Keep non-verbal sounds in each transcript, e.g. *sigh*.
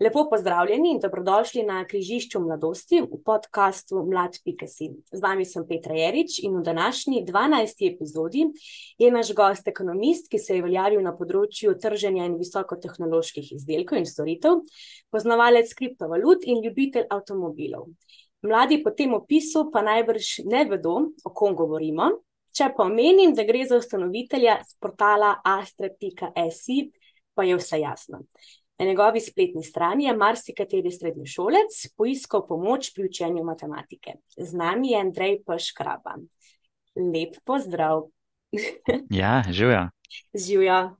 Lepo pozdravljeni in dobrodošli na križišču mladosti v podkastu Mlad.si. Z vami sem Petra Jerič in v današnji 12. epizodi je naš gost ekonomist, ki se je uveljavil na področju trženja in visokotehnoloških izdelkov in storitev, poznavalec kriptovalut in ljubitelj avtomobilov. Mladi po tem opisu pa najbrž ne vedo, o kom govorimo. Če pa omenim, da gre za ustanovitelja portala astre.si, pa je vse jasno. Na njegovi spletni strani je marsikateri srednješolec poiskal pomoč pri učenju matematike. Z nami je Andrej Peškraba. Lep pozdrav. *laughs* Ja, živijo. Živijo.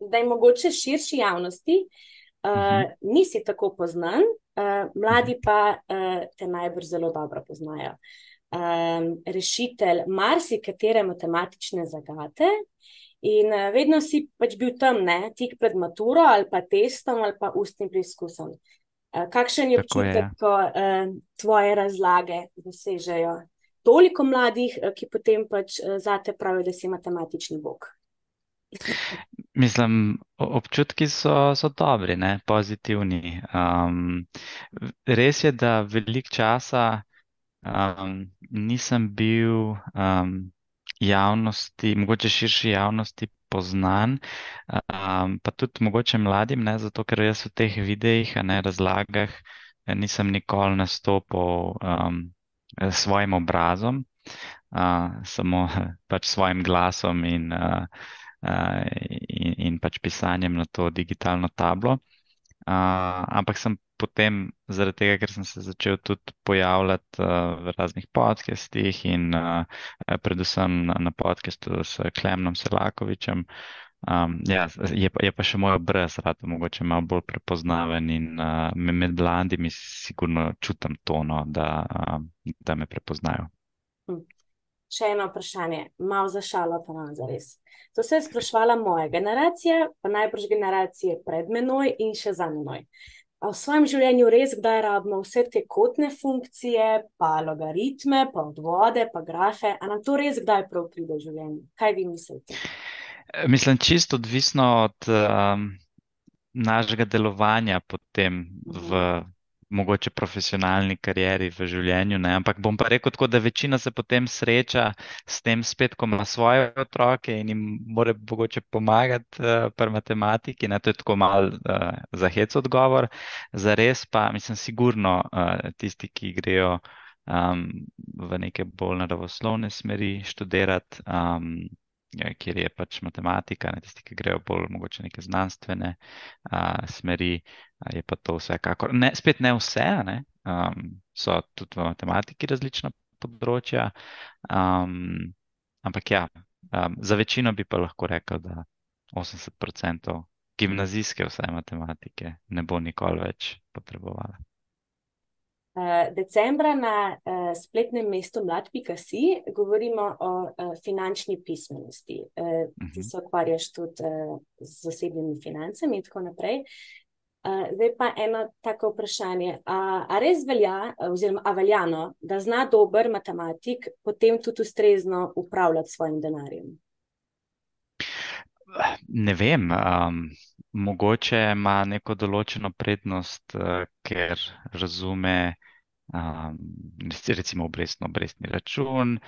Zdaj, mogoče širši javnosti uh, uh -huh. nisi tako poznan, uh, mladi pa uh, te najbrž zelo dobro poznajo. Um, rešitelj marsikatere matematične zagate. In uh, vedno si pač bil tam, ne, tik pred maturo ali pa testom ali pa ustnim preizkusom. Uh, kakšen je občutek, ko uh, tvoje razlage dosežejo toliko mladih, ki potem pač zate pravijo, da si matematični bog? *laughs* Mislim, občutki so, so dobri, ne, pozitivni. Um, res je, da velik časa um, nisem bil. Um, javnosti, mogoče širši javnosti poznan, um, pa tudi mogoče mladim, ne, zato ker jaz v teh videih, ne razlagah, nisem nikoli nastopil um, s svojim obrazom, uh, samo *laughs* pač svojim glasom in, uh, uh, in, in pač pisanjem na to digitalno tablo. Uh, ampak sem potem, zaradi tega, ker sem se začel tudi pojavljati uh, v raznih podcestih in uh, predvsem na, na podcastu s Klemnom Selakovičem, um, ja, je, je pa še moj obraz, rad mogoče malo bolj prepoznaven in uh, med mladimi sigurno čutim tono, da, uh, da me prepoznajo. Hm. Še eno vprašanje, malo za šalo, pa nam za res. To se je sprašvala moja generacija, pa najbrž generacije pred menoj in še za menoj v svojem življenju res kdaj rabimo vse te kotne funkcije, pa logaritme, pa odvode, pa grafe. A nam to res kdaj prav pride v življenju? Kaj vi mislite? Mislim, čisto odvisno od um, našega delovanja potem v. Mogoče profesionalni karieri v življenju. Ne? Ampak bom pa rekel tako, da večina se potem sreča s tem spet, ko ima svoje otroke in jim more mogoče pomagati uh, pri matematiki. Ne? To je tako mal uh, eh, zahec odgovor. Za res pa mislim, sigurno uh, tisti, ki grejo um, v neke bolj naravoslovne smeri študirati. Um, Kjer je pač matematika, ne tisti, ki grejo bolj mogoče neke znanstvene a, smeri, je pa to vsekakor. Ne, spet ne vse, ne? Um, so tudi v matematiki različna področja. Um, ampak ja, um, za večino bi pa lahko rekel, da 80% gimnazijske vsaj matematike ne bo nikoli več potrebovala. Uh, decembra na uh, spletnem mestu mlad.si govorimo o uh, finančni pismenosti. Ti mhm. se ukvarjaš tudi z osebnimi financami in tako naprej. Zdaj pa eno tako vprašanje. A, a res velja, oziroma a veljano, da zna dober matematik potem tudi ustrezno upravljati svojim denarjem? Ne vem. Um, mogoče ima neko določeno prednost, uh, ker razume, um, recimo, obrestno obrestni račun,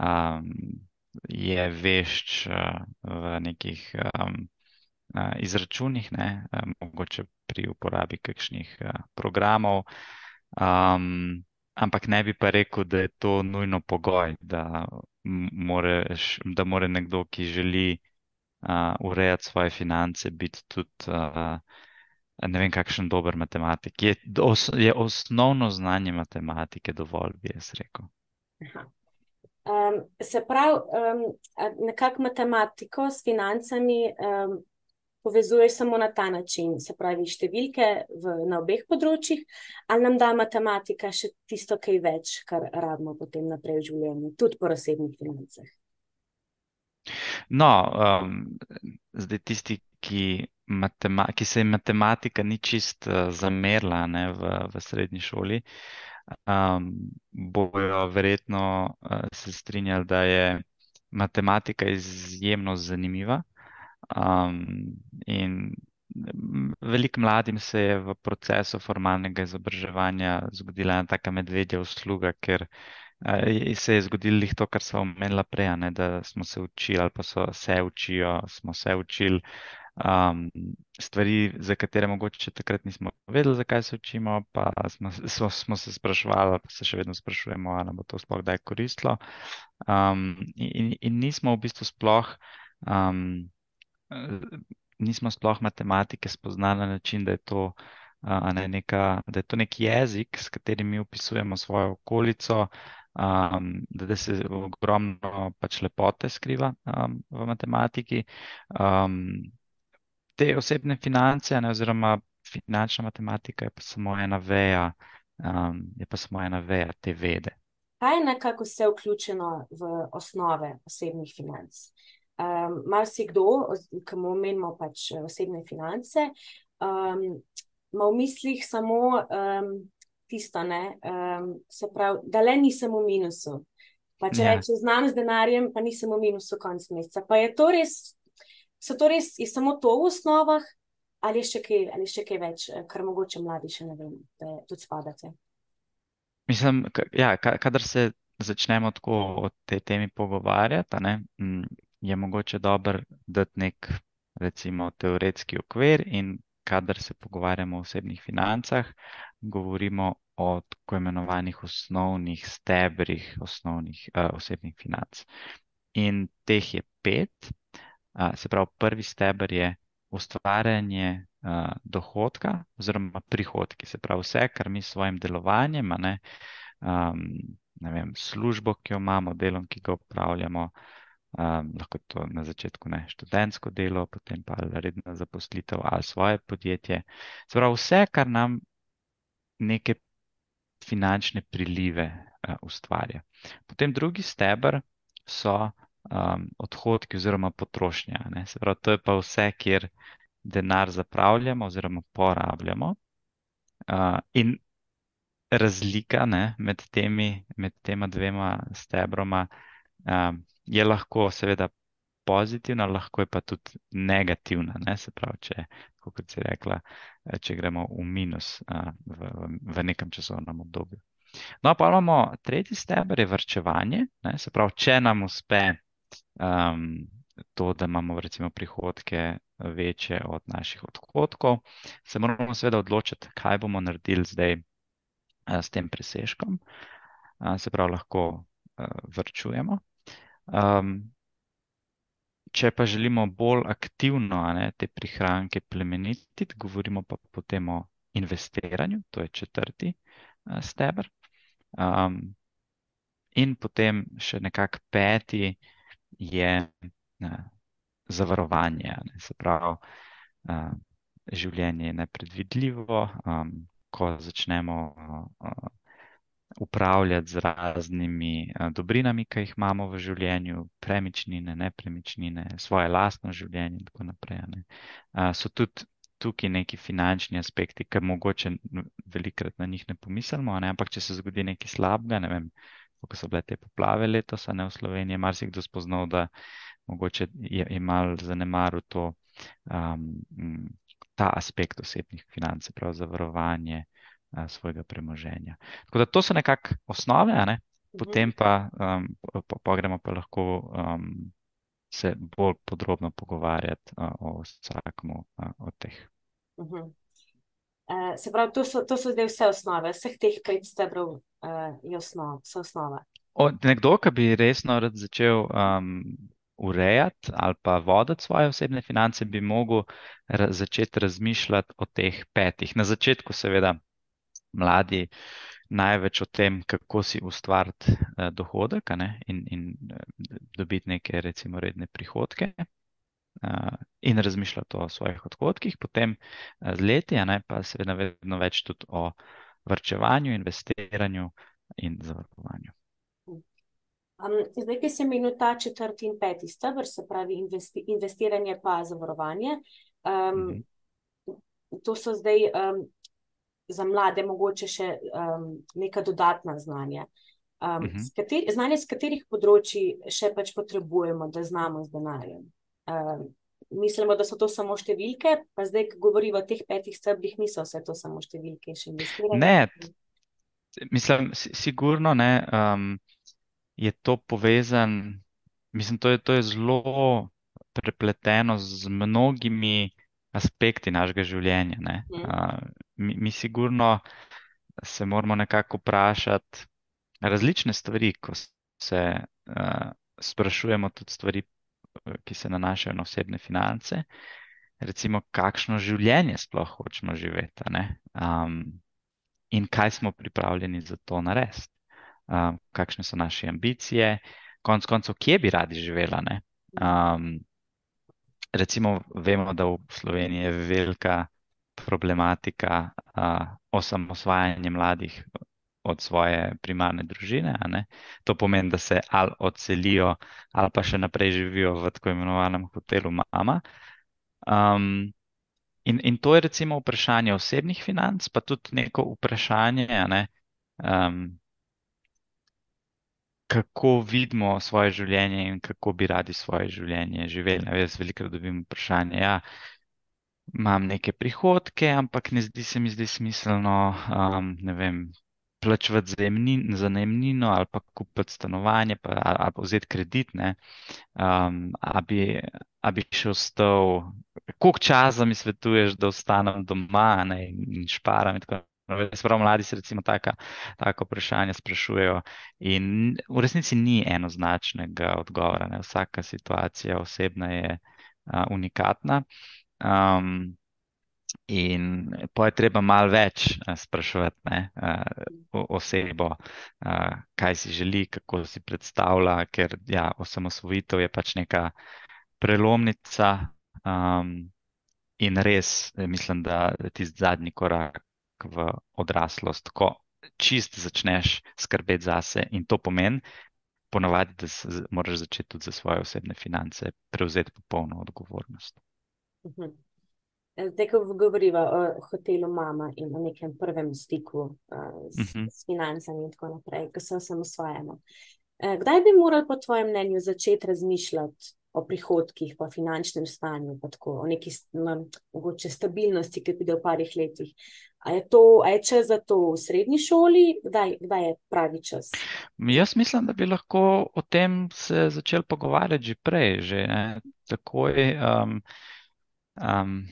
um, je vešč uh, v nekih. Um, izračunih, ne, mogoče pri uporabi kakšnih programov. Um, ampak ne bi pa rekel, da je to nujno pogoj, da, moreš, da more nekdo, ki želi uh, urejati svoje finance, biti tudi. Uh, Ne vem, kakšen dober matematik. Je, os, je osnovno znanje matematike dovolj, bi jaz rekel. Um, se pravi, um, nekako matematiko s financami um, povezuješ samo na ta način, se pravi, številke v, na obeh področjih, ali nam da matematika še tisto, kaj več, kar rabimo potem naprej v življenju, tudi po osebnih financah. No, um, zdaj tisti, ki, matema, ki se jim matematika ni čist uh, zamerila ne, v, v srednji šoli, um, bojo verjetno uh, se strinjali, da je matematika izjemno zanimiva. Um, in veliko mladim se je v procesu formalnega izobraževanja zgodila ena taka medvedja usluga, ker se je zgodilo to, kar so omenila prej, ne, da smo se učili ali pa so se učijo, smo se učili um, stvari, za katere mogoče takrat nismo vedeli, zakaj se učimo, pa smo, smo, smo se sprašvali, pa se še vedno sprašujemo, ali bo to sploh kdaj koristilo. Um, in, in nismo v bistvu sploh. Um, Nismo sploh matematike spoznali na način, da je to, ne, neka, da je to nek jezik, s katerim mi opisujemo svojo okolico, um, da, da se ogromno pač lepote skriva um, v matematiki. Um, te osebne finance, ne, oziroma finančna matematika, je pa samo ena veja, um, je pa samo ena veja te vede. Kaj je nekako vse vključeno v osnove osebnih financ? Um, Mal si kdo, ki mu omenimo pač osebne finance, um, ima v mislih samo um, tisto, ne, um, se pravi, da le nisem v minusu. Pa če ja. rečem, znam z denarjem, pa nisem v minusu konc meseca. Pa je to res, so to res, je samo to v osnovah, ali je še kaj, ali je še kaj več, eh, kar mogoče mladi še ne vem, da tudi spadate. Mislim, ja, kadar se začnemo tako o tej temi pogovarjati, ne, je mogoče dobro dati nek, recimo, teoretski okvir in kadar se pogovarjamo o osebnih financah, govorimo o tako imenovanih osnovnih stebrih osnovnih uh, osebnih financ. In teh je pet. Uh, se pravi, prvi stebr je ustvarjanje uh, dohodka oziroma prihodki. Se pravi, vse, kar mi s svojim delovanjem, ne, um, ne vem, službo, ki jo imamo, delom, ki ga upravljamo, um, lahko to na začetku ne študentsko delo, potem pa redna zaposlitev ali svoje podjetje. Se pravi, vse, kar nam neke finančne prilive uh, ustvarja. Potem drugi stebr so um, odhodki oziroma potrošnja. Ne? Se pravi, to je pa vse, kjer denar zapravljamo oziroma porabljamo. Uh, in razlika ne, med, temi, med tema dvema stebroma um, je lahko seveda pozitivna, lahko je pa tudi negativna. Ne? Se pravi, če, kot si rekla, eh, če gremo v minus uh, v, v nekem časovnem obdobju. No, pa imamo tretji steber, je vrčevanje. Ne? Se pravi, če nam uspe um, to, da imamo recimo prihodke večje od naših odhodkov, se moramo seveda odločiti, kaj bomo naredili zdaj uh, s tem presežkom. Uh, se pravi, lahko uh, vrčujemo. Um, če pa želimo bolj aktivno ne, te prihranke plemenititi, govorimo pa potem o investiranju, to je četrti uh, stebr. Um, in potem še nekako peti je uh, zavarovanje, ne, se pravi, uh, življenje je nepredvidljivo, um, ko začnemo. Uh, upravljati z raznimi dobrinami, ki jih imamo v življenju, premičnine, nepremičnine, svoje lastno življenje in tako naprej. Ne. So tudi tukaj neki finančni aspekti, ki mogoče velikrat na njih ne pomislimo, ne. ampak če se zgodi nekaj slabega, ne vem, kako so bile te poplave letos, ne v Sloveniji, marsikdo spoznal, da mogoče je, je mal zanemaril to, um, ta aspekt osebnih financ, prav zavarovanje svojega premoženja. Tako da to so nekako osnove, ne? Mhm. potem pa, um, pa, pa gremo pa lahko um, se bolj podrobno pogovarjati uh, o vsakem uh, od teh. Uh -huh. uh, se pravi, to so, to so zdaj vse osnove, vseh teh pet stebrov uh, je osnov, so osnove. Od nekdo, ki bi resno rad začel um, urejati ali pa voditi svoje osebne finance, bi mogel ra začeti razmišljati o teh petih. Na začetku, seveda, mladi največ o tem, kako si ustvariti uh, dohodek ne, in, in uh, dobiti neke, recimo, redne prihodke. Uh, in razmišljati o svojih odhodkih, potem uh, z leti, ne pa seveda vedno več tudi o vrčevanju, investiranju in zavarovanju. Um, zdaj, ki se meni ta četrti in peti stebr, se pravi investi, investiranje pa zavarovanje, um, mm -hmm. to so zdaj um, za mlade mogoče še um, neka dodatna znanja. Um, uh mhm. -huh. kateri, znanje, z katerih področji še pač potrebujemo, da znamo z denarjem. Um, mislimo, da so to samo številke, pa zdaj, ko govorimo o teh petih stebrih, niso vse to samo številke. Ne, mislim, sigurno ne, um, je to povezan, mislim, to je, to je zelo prepleteno z mnogimi aspekti našega življenja. Mhm. Uh, mi, mi sigurno se moramo nekako vprašati različne stvari, ko se uh, sprašujemo tudi stvari, ki se nanašajo na osebne finance. Recimo, kakšno življenje sploh hočemo živeti, um, in kaj smo pripravljeni za to narediti, um, kakšne so naše ambicije, konec koncev, kje bi radi živela. Um, recimo, vemo, da v Sloveniji je velika problematika uh, osamosvajanja mladih od svoje primarne družine. To pomeni, da se ali odselijo, ali pa še naprej živijo v tako imenovanem hotelu Mama. Um, in, in to je recimo vprašanje osebnih financ, pa tudi neko vprašanje, ne, um, kako vidimo svoje življenje in kako bi radi svoje življenje živeli. Jaz veliko dobim vprašanje. Ja, imam neke prihodke, ampak ne zdi se mi zdaj smiselno, um, ne vem. Plačevati za najemnino, ali pa kupiti stanovanje, pa, ali, ali pa vzeti kredit, um, ali bi, bi še ostal, koliko časa mi svetuješ, da ostanem doma ne, in šparam. In Sprav, mladi se recimo taka, tako vprašanje sprašujejo in v resnici ni enoznačnega odgovora. Ne. Vsaka situacija osebna je a, unikatna um, in pa je treba malo več a, spraševati ne, o, osebo, a, kaj si želi, kako si predstavlja, ker ja, osamosvojitev je pač neka prelomnica um, in res mislim, da tisti zadnji korak v odraslost, ko čist začneš skrbeti zase in to pomeni, ponavadi, da moraš začeti tudi za svoje osebne finance prevzeti popolno odgovornost. Mhm. Zdaj, ko govorimo o hotelu Mama in o nekem prvem stiku uh, s, uh -huh. s financami in tako naprej, ko sem samosvojena. Eh, kdaj bi morali, po tvojem mnenju, začeti razmišljati o prihodkih, pa finančnem stanju, pa tako, o neki mogoče stabilnosti, ki pride v parih letih. A je, to, a je čas za to v srednji šoli, kdaj, kdaj je pravi čas? Jaz mislim, da bi lahko o tem se začeli pogovarjati že prej, že takoj. Um, um,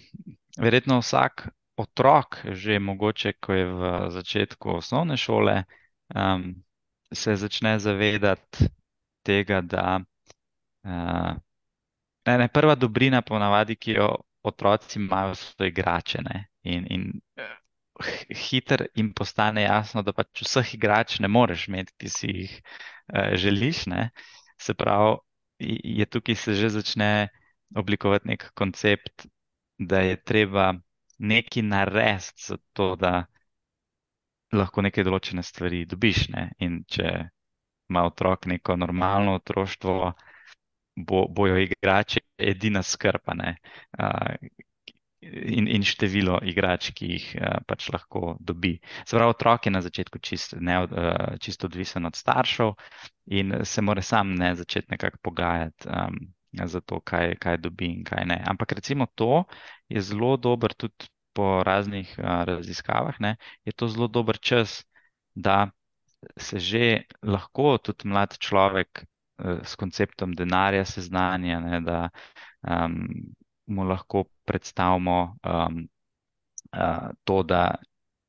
verjetno vsak otrok, že mogoče, ko je v začetku osnovne šole, um, se začne zavedati tega, da uh, Ne, ne, prva dobrina, ponavadi, ki jo otroci imajo, so igrače. Ne? In, in hiter jim postane jasno, da pač vseh igrač ne moreš imeti, ki si jih uh, želiš. Ne? Se pravi, je tukaj se že začne oblikovati nek koncept, da je treba nekaj narediti za to, da lahko neke določene stvari dobiš. Ne? In če ima otrok neko normalno otroštvo, bo, bojo igrači edina skrpane uh, in, in število igrač, ki jih uh, pač lahko dobi. Sprav otrok je na začetku čist, ne, uh, čisto odvisen od staršev in se mora sam ne začeti nekako pogajati. Um, Za to, kaj, kaj dobi in kaj ne. Ampak recimo to je zelo dober, tudi po raznih uh, raziskavah, ne, je to zelo dober čas, da se že lahko tudi mlad človek Eh, s konceptom denarja seznanja, ne, da um, mu lahko predstavimo um, uh, to, da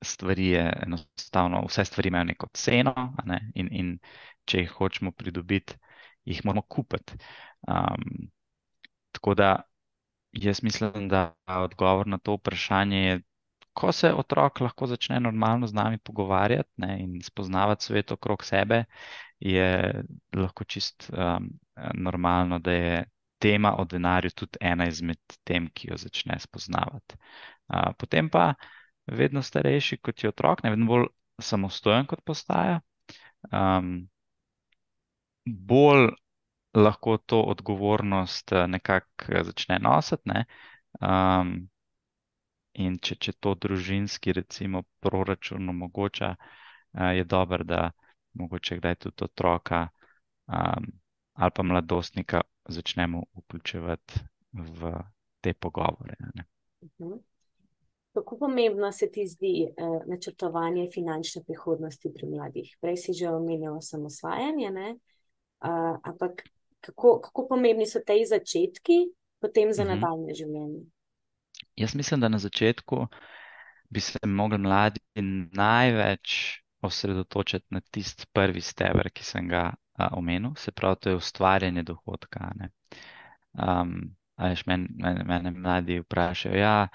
stvari je enostavno, vse stvari imajo neko ceno ne, in, in če jih hočemo pridobiti, jih moramo kupiti. Um, tako da jaz mislim, da odgovor na to vprašanje je. Ko se otrok lahko začne normalno z nami pogovarjati ne, in spoznavati svet okrog sebe, je lahko čist um, normalno, da je tema o denarju tudi ena izmed tem, ki jo začne spoznavati. Uh, potem pa vedno starejši kot je otrok, ne vedno bolj samostojen kot postaja, um, bolj lahko to odgovornost uh, nekako uh, začne nositi. Ne? Um, in če, če to družinski, recimo, proračun omogoča, uh, je dobro, da mogoče kdaj tudi otroka um, ali pa mladostnika začnemo vključevati v te pogovore. Mhm. Kako pomembno se ti zdi uh, načrtovanje finančne prihodnosti pri mladih? Prej si že omenil samosvajanje, uh, ampak kako, kako pomembni so te začetki, potem za mhm. nadaljne življenje? Jaz mislim, da na začetku bi se mogli mladi največ osredotočiti na tisti prvi steber, ki sem ga a, omenil, se pravi, to je ustvarjanje dohodka. Um, Veš, mene, mene, mene mladi vprašajo, ja,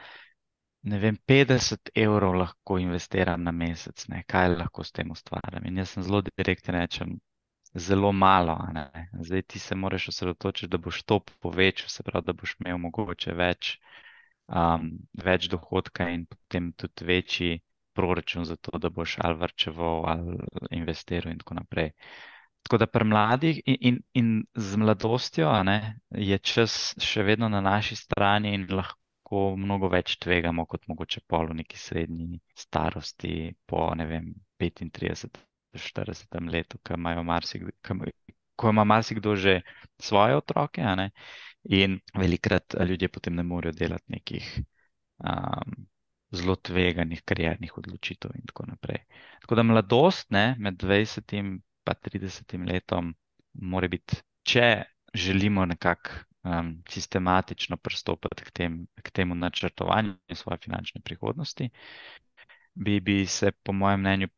ne vem, 50 evrov lahko investiram na mesec, ne, kaj lahko s tem ustvarjam. In jaz sem zelo direkten, rečem, zelo malo. Zdaj ti se moraš osredotočiti, da boš to povečal, se pravi, da boš imel mogoče več, um, več dohodka in potem tudi večji proračun za to, da boš ali vrčeval ali investiral in tako naprej. Tako da pri mladih in, in, in z mladostjo ne, je čas še vedno na naši strani in lahko mnogo več tvegamo kot mogoče pol v neki srednji starosti po ne vem 35. 40. letu, ko, marsikdo, ko ima marsikdo že svoje otroke, in velikrat ljudje potem ne morejo delati nekih um, zelo tveganih kariernih odločitev, in tako naprej. Tako da mladost ne, med 20 in 30 letom, mora biti, če želimo nekako um, sistematično pristopiti k, tem, k temu načrtovanju svoje finančne prihodnosti, bi, bi se, po mojem mnenju,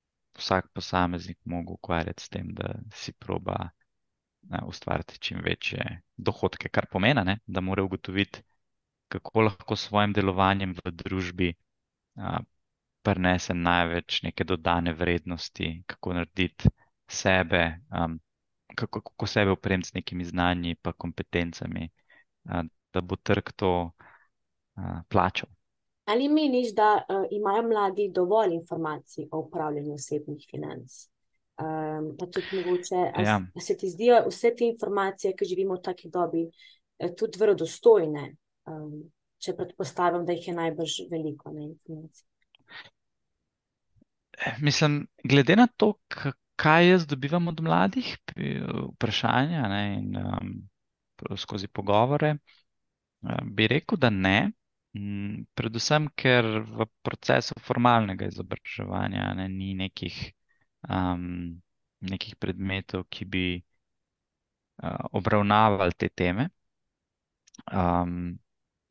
vsak posameznik mogel ukvarjati s tem, da si proba uh, ustvariti čim večje dohodke, kar pomeni, ne, da mora ugotoviti, kako lahko s svojim delovanjem v družbi. Uh, Prenese največ neke dodane vrednosti, kako narediti sebe, um, kako, kako sebe opremiti z nekimi znanji in kompetencami, uh, da bo trg to uh, plačal. Ali meniš, da uh, imajo mladi dovolj informacij o upravljanju osebnih financ? Um, pa tudi mogoče, da ja. se ti zdijo vse te informacije, ki živimo v taki dobi, eh, tudi verodostojne, um, če predpostavim, da jih je najbrž veliko na informacij. Mislim, glede na to, kaj jaz dobivam od mladih, vprašanja ne, in um, skozi pogovore, um, bi rekel, da ne. Um, predvsem, ker v procesu formalnega izobraževanja ne, ni nekih, um, nekih predmetov, ki bi uh, obravnavali te teme. Um,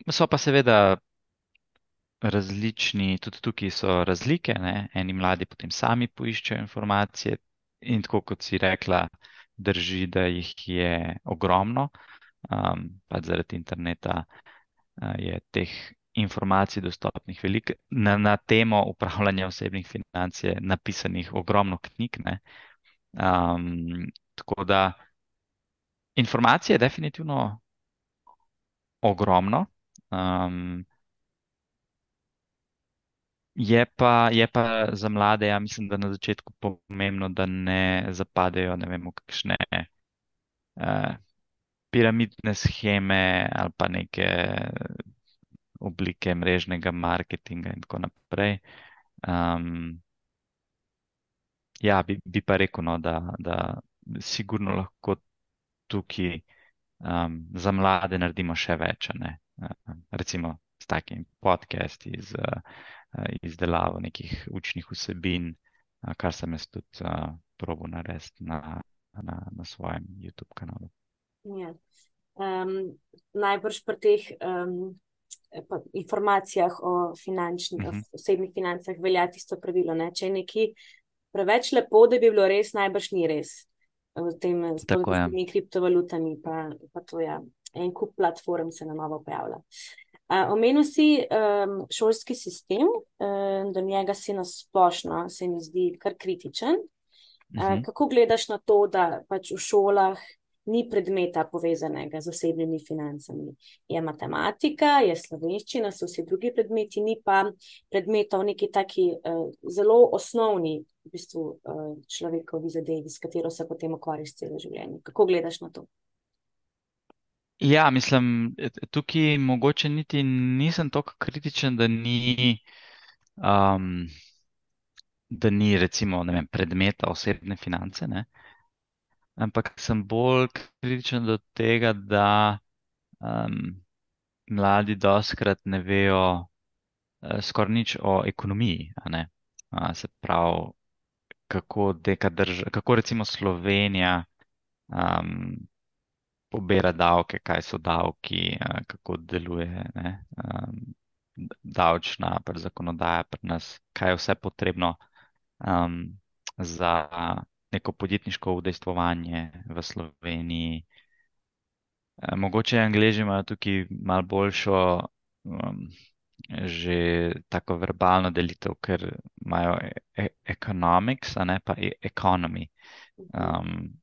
so pa seveda različni, tudi tukaj so razlike. Ne. Eni mladi potem sami poiščejo informacije, In tako kot si rekla, drži, da jih je ogromno, um, pa zaradi interneta je teh informacij dostopnih veliko. Na, na temo upravljanja osebnih financ je napisanih ogromno knjig. Um, tako da informacije je definitivno ogromno. Um, Je pa, je pa za mlade, ja, mislim, da na začetku pomembno, da ne zapadejo ne vem, v kakšne uh, piramidne scheme ali pa neke oblike mrežnega marketinga in tako naprej. Um, ja, bi, bi pa rekel, no, da, da sigurno lahko tukaj um, za mlade naredimo še več. Uh, recimo s takimi podcasti. Z, uh, Eh, izdelavo nekih učnih vsebin, eh, kar sem jaz tudi uh, probo narediti na, na, na svojem YouTube kanalu. Ja. Um, najbrž pri teh um, informacijah o finančnih, uh mhm. -huh. osebnih financah velja tisto pravilo. Ne? Če je nekaj preveč lepo, da bi bilo res, najbrž ni res. V tem, s temi kriptovalutami, pa, pa to je ja. en kup platform, se na novo pojavlja. Uh, Omenil si um, šolski sistem, um, do njega si na splošno, se mi zdi, kar kritičen. Uh -huh. uh, kako gledaš na to, da pač v šolah ni predmeta povezanega z osebnimi financami? Je matematika, je slovenščina, so vsi drugi predmeti, ni pa predmeta v neki taki uh, zelo osnovni v bistvu, uh, človekovi zadevi, s katero se potem ukvarjaš celo življenje. Kako gledaš na to? Ja, mislim, tukaj mogoče niti nisem tako kritičen, da ni, um, da ni recimo, vem, predmeta osebne finance, ne? Ampak sem bolj kritičen do tega, da um, mladi doskrat ne vejo uh, skoraj nič o ekonomiji. Uh, se pravi, kako, drž kako recimo Slovenija um, pobira davke, kaj so davki, uh, kako deluje ne, um, davčna zakonodaja pri nas, kaj je vse potrebno um, za neko podjetniško udejstvovanje v Sloveniji. Uh, mogoče angliži imajo tukaj malo boljšo um, že tako verbalno delitev, ker imajo e economics, a ne pa e economy. Um,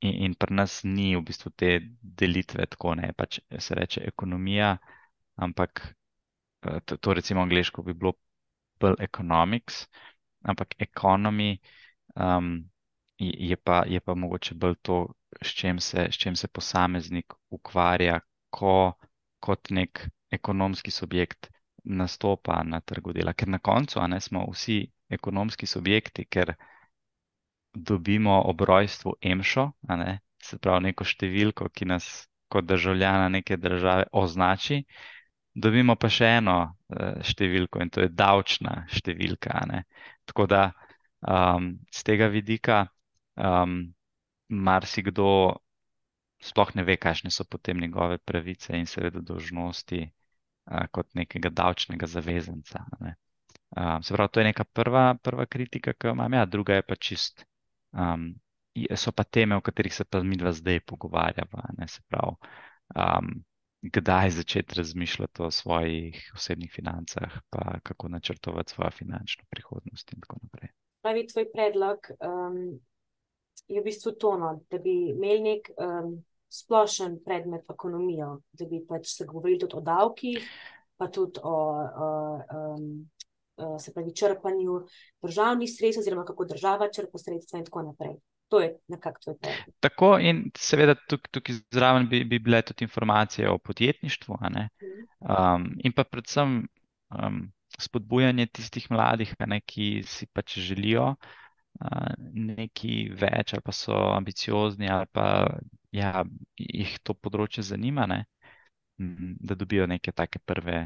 in, in pri nas ni v bistvu te delitve tako, ne pač se reče ekonomija, ampak eh, to, to recimo angliško bi bilo bolj economics, ampak economy um, je, pa, je pa mogoče bolj to, s čem se, s čem se posameznik ukvarja, ko kot nek ekonomski subjekt nastopa na trgu dela, ker na koncu ne, smo vsi ekonomski subjekti, ker dobimo ob rojstvu emšo, ne, se pravi neko številko, ki nas kot državljana neke države označi, dobimo pa še eno uh, številko in to je davčna številka. Ne. Tako da um, z tega vidika um, marsikdo sploh ne ve, kakšne so potem njegove pravice in seveda dožnosti kot nekega davčnega zavezanca. Ne. Um, se pravi, to je neka prva, prva kritika, ki jo imam, ja, druga je pa čist. Um, so pa teme, o katerih se pa mi dva zdaj pogovarjava. Ne, se pravi, um, kdaj začeti razmišljati o svojih osebnih financah, pa kako načrtovati svojo finančno prihodnost in tako naprej. Pravi tvoj predlog um, je v bistvu tono, da bi imeli nek um, splošen predmet ekonomijo, da bi pač se govorili tudi o davkih, pa tudi o, o um, se pravi, črpanju državnih sredstev, oziroma kako država črpa sredstva in tako naprej. To je nekako tvoj predmet. Tako in seveda tukaj, tukaj zraven bi, bi bile tudi informacije o podjetništvu um, in pa predvsem um, spodbujanje tistih mladih, ne, ki si pač želijo nekaj več, ali pa so ambiciozni, ali pa ja, jih to področje zanima, ne? da dobijo neke take prve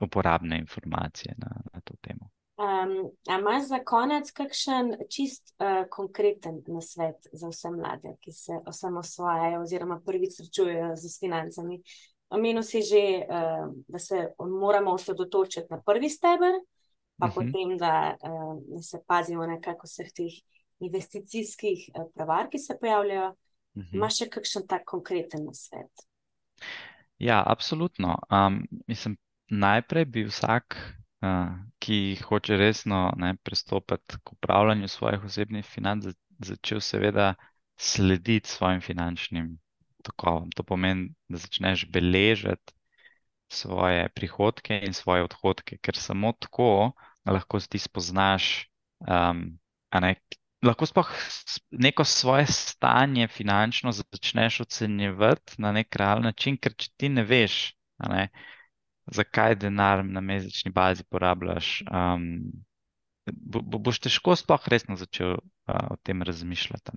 uporabne informacije na, na to temo. Um, Imaš za konec kakšen čist uh, konkreten nasvet za vse mlade, ki se osamosvajajo oziroma prvič srečujejo z financami? Omenil si že, uh, da se moramo osredotočiti na prvi steber, pa uh. -huh. potem, da uh, se pazimo nekako vseh teh investicijskih uh, prevar, ki se pojavljajo. Uh -huh. Imaš še kakšen tak konkreten nasvet? Ja, absolutno. Um, mislim, najprej bi vsak, uh, ki hoče resno ne, pristopiti k upravljanju svojih osebnih financ, začel seveda slediti svojim finančnim tokovom. To pomeni, da začneš beležiti svoje prihodke in svoje odhodke, ker samo tako lahko ti spoznaš, um, ne, lahko sploh neko svoje stanje finančno začneš ocenjevati na nek realen način, ker če ti ne veš, ne, zakaj denar na mesečni bazi porabljaš. Um, Bo, bo, boš težko sploh resno začel uh, o tem razmišljati.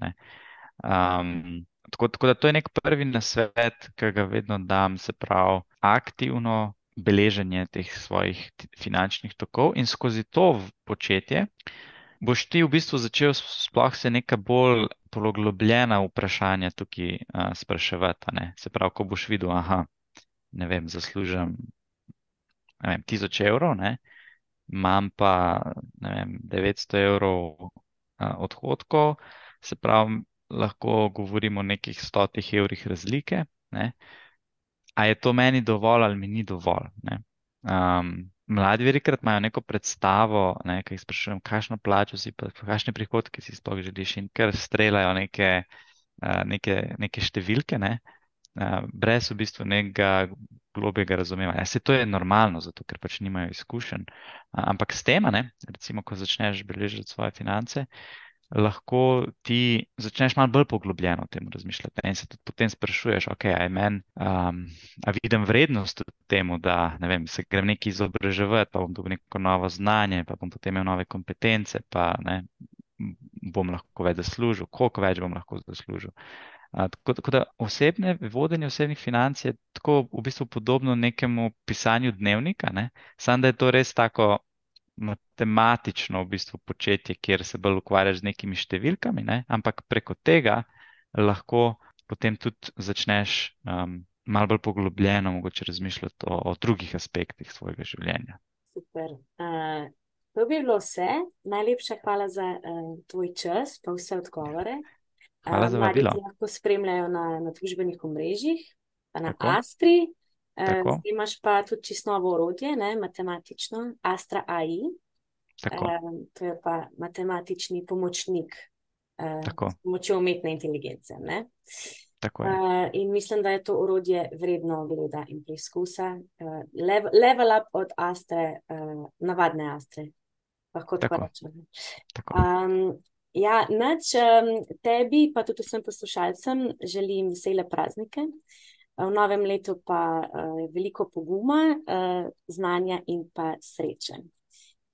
Um, tako, tako da to je nek prvi nasvet, ki ga vedno dam, se pravi, aktivno beleženje teh svojih finančnih tokov in skozi to početje boš ti v bistvu začel sploh se neka bolj poglobljena vprašanja tukaj uh, spraševati. Se pravi, ko boš videl, aha, ne vem, zaslužim ne vem, tisoč evrov, ne? imam pa ne vem, 900 evrov uh, odhodkov, se pravi, lahko govorimo o nekih stotih evrih razlike. Ne? A je to meni dovolj ali mi ni dovolj. Um, mladi velikrat imajo neko predstavo, ne, ki jih sprašujem, kakšno plačo si, pa kakšne prihodke si sploh želiš in ker streljajo neke, uh, neke, neke številke, ne, uh, brez v bistvu nekega globjega razumevanja. Se to je normalno, zato ker pač nimajo izkušenj. Ampak s tem, recimo, ko začneš beležiti svoje finance, lahko ti začneš malo bolj poglobljeno o tem razmišljati. In se tudi potem sprašuješ, ok, aj meni, um, a vidim vrednost v tem, da ne vem, se grem nekaj izobraževati, pa bom dobil neko novo znanje, pa bom potem imel nove kompetence, pa ne, bom lahko več zaslužil, koliko več bom lahko zaslužil. Tako, tako da osebne, vodenje osebnih financ je tako v bistvu podobno nekemu pisanju dnevnika, ne? samo da je to res tako matematično v bistvu početje, kjer se bolj ukvarjaš z nekimi številkami, ne? ampak preko tega lahko potem tudi začneš um, malo bolj poglobljeno mogoče razmišljati o, o drugih aspektih svojega življenja. Super. Uh, to bi bilo vse. Najlepša hvala za uh, tvoj čas, pa vse odgovore. Hvala za vabilo. Lahko spremljajo na, na družbenih omrežjih, pa na Tako. Astri. Uh, imaš pa tudi čisto novo orodje, ne, matematično, Astra AI. Uh, to je pa matematični pomočnik uh, s pomočjo umetne inteligence. Uh, in mislim, da je to orodje vredno gleda in preizkusa. Uh, level, level up od Astre, uh, navadne Astre. Lahko tako rečem. Um, ja, nač um, tebi, pa tudi vsem poslušalcem, želim vesele praznike. V novem letu pa uh, veliko poguma, uh, znanja in pa sreče.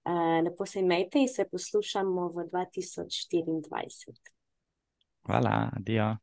Uh, lepo se imejte in se poslušamo v 2024. Hvala, adijo.